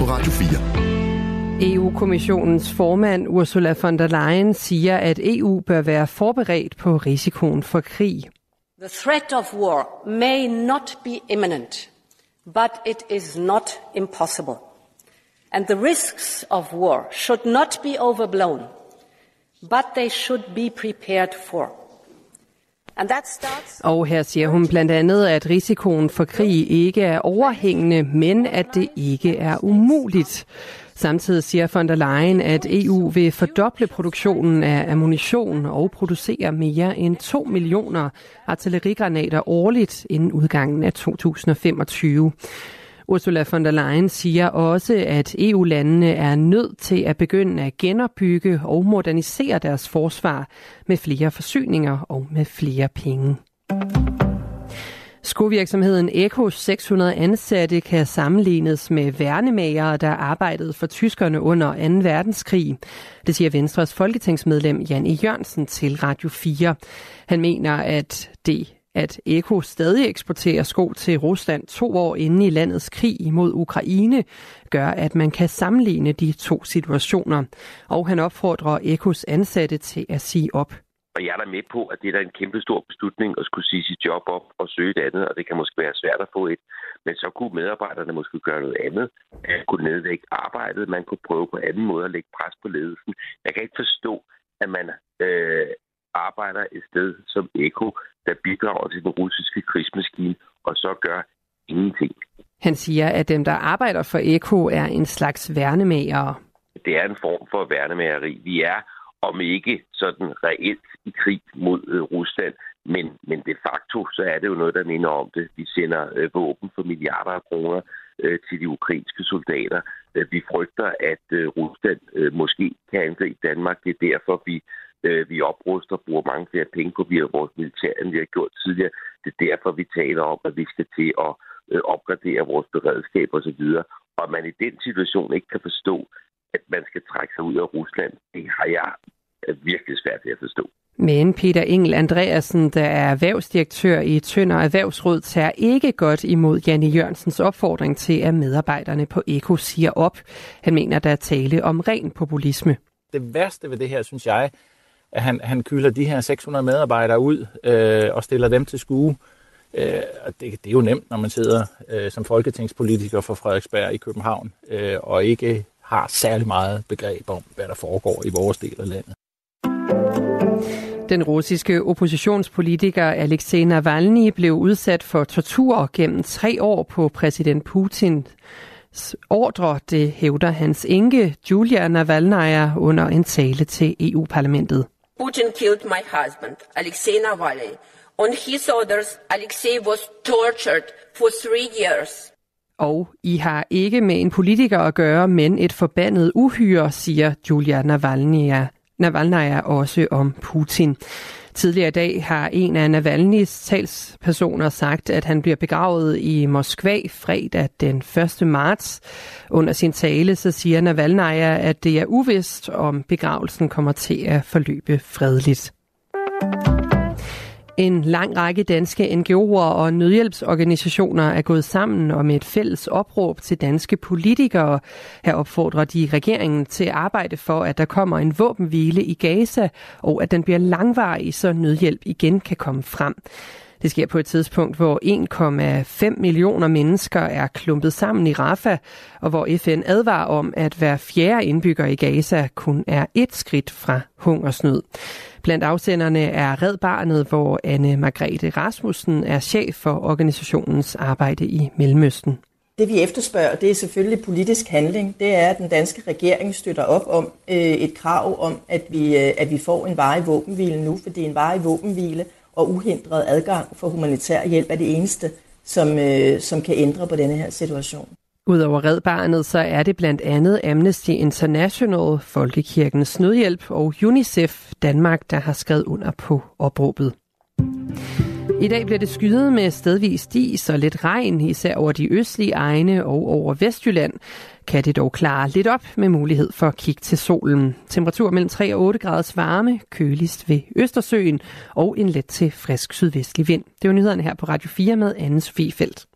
på Radio 4. EU-kommissionens formand Ursula von der Leyen siger, at EU bør være forberedt på risikoen for krig. The threat of war may not be imminent, but it is not impossible. And the risks of war should not be overblown, but they should be prepared for. Og her siger hun blandt andet, at risikoen for krig ikke er overhængende, men at det ikke er umuligt. Samtidig siger von der Leyen, at EU vil fordoble produktionen af ammunition og producere mere end 2 millioner artillerigranater årligt inden udgangen af 2025. Ursula von der Leyen siger også, at EU-landene er nødt til at begynde at genopbygge og modernisere deres forsvar med flere forsyninger og med flere penge. Skovirksomheden Ekos 600 ansatte kan sammenlignes med værnemagere, der arbejdede for tyskerne under 2. verdenskrig. Det siger Venstres folketingsmedlem Jan E. Jørgensen til Radio 4. Han mener, at det at Eko stadig eksporterer sko til Rusland to år inde i landets krig imod Ukraine, gør, at man kan sammenligne de to situationer. Og han opfordrer Ekos ansatte til at sige op. Og jeg er da med på, at det er en kæmpe stor beslutning at skulle sige sit job op og søge et andet, og det kan måske være svært at få et. Men så kunne medarbejderne måske gøre noget andet. Man kunne nedlægge arbejdet, man kunne prøve på anden måde at lægge pres på ledelsen. Jeg kan ikke forstå, at man øh, arbejder et sted som Eko, der bidrager til den russiske krigsmaskine, og så gør ingenting. Han siger, at dem, der arbejder for Eko, er en slags værnemager. Det er en form for værnemageri. Vi er, om ikke sådan reelt i krig mod øh, Rusland, men, men de facto, så er det jo noget, der minder om det. Vi sender øh, våben for milliarder af kroner øh, til de ukrainske soldater. Vi frygter, at øh, Rusland øh, måske kan angribe Danmark. Det er derfor, vi øh, vi opruster og bruger mange flere penge på via vores militær, end vi har gjort tidligere. Det er derfor, vi taler om, at vi skal til at øh, opgradere vores beredskab osv. Og at man i den situation ikke kan forstå, at man skal trække sig ud af Rusland, det har jeg virkelig svært ved at forstå. Men Peter Engel Andreasen, der er erhvervsdirektør i Tønder Erhvervsråd, tager ikke godt imod Janne Jørgensens opfordring til, at medarbejderne på Eko siger op. Han mener, der er tale om ren populisme. Det værste ved det her, synes jeg, at han, han kylder de her 600 medarbejdere ud øh, og stiller dem til skue. Øh, og det, det er jo nemt, når man sidder øh, som folketingspolitiker for Frederiksberg i København øh, og ikke har særlig meget begreb om, hvad der foregår i vores del af landet. Den russiske oppositionspolitiker Alexei Navalny blev udsat for tortur gennem tre år på præsident Putins ordre, det hævder hans enke Julia Navalnaya under en tale til EU-parlamentet. Putin killed my husband, Alexei Navalny. On his orders, Alexei was tortured for three years. Og I har ikke med en politiker at gøre, men et forbandet uhyre, siger Julia Navalnaya, Navalnaya også om Putin. Tidligere i dag har en af Navalny's talspersoner sagt, at han bliver begravet i Moskva fredag den 1. marts. Under sin tale så siger Navalnaya, at det er uvist, om begravelsen kommer til at forløbe fredeligt. En lang række danske NGO'er og nødhjælpsorganisationer er gået sammen om et fælles opråb til danske politikere. Her opfordrer de regeringen til at arbejde for, at der kommer en våbenhvile i Gaza, og at den bliver langvarig, så nødhjælp igen kan komme frem. Det sker på et tidspunkt, hvor 1,5 millioner mennesker er klumpet sammen i Rafah, og hvor FN advarer om, at hver fjerde indbygger i Gaza kun er et skridt fra hungersnød. Blandt afsenderne er Red Barnet, hvor Anne Margrethe Rasmussen er chef for organisationens arbejde i Mellemøsten. Det vi efterspørger, det er selvfølgelig politisk handling. Det er, at den danske regering støtter op om øh, et krav om, at vi, øh, at vi får en varig våbenhvile nu, for det er en varig våbenhvile og uhindret adgang for humanitær hjælp er det eneste, som, øh, som kan ændre på denne her situation. Udover Red Barnet, så er det blandt andet Amnesty International, Folkekirkens Nødhjælp og UNICEF Danmark, der har skrevet under på opråbet. I dag bliver det skyet med stedvis dis og lidt regn, især over de østlige egne og over Vestjylland. Kan det dog klare lidt op med mulighed for at kigge til solen. Temperatur mellem 3 og 8 graders varme, køligst ved Østersøen og en let til frisk sydvestlig vind. Det var nyhederne her på Radio 4 med Anne Sofie Felt.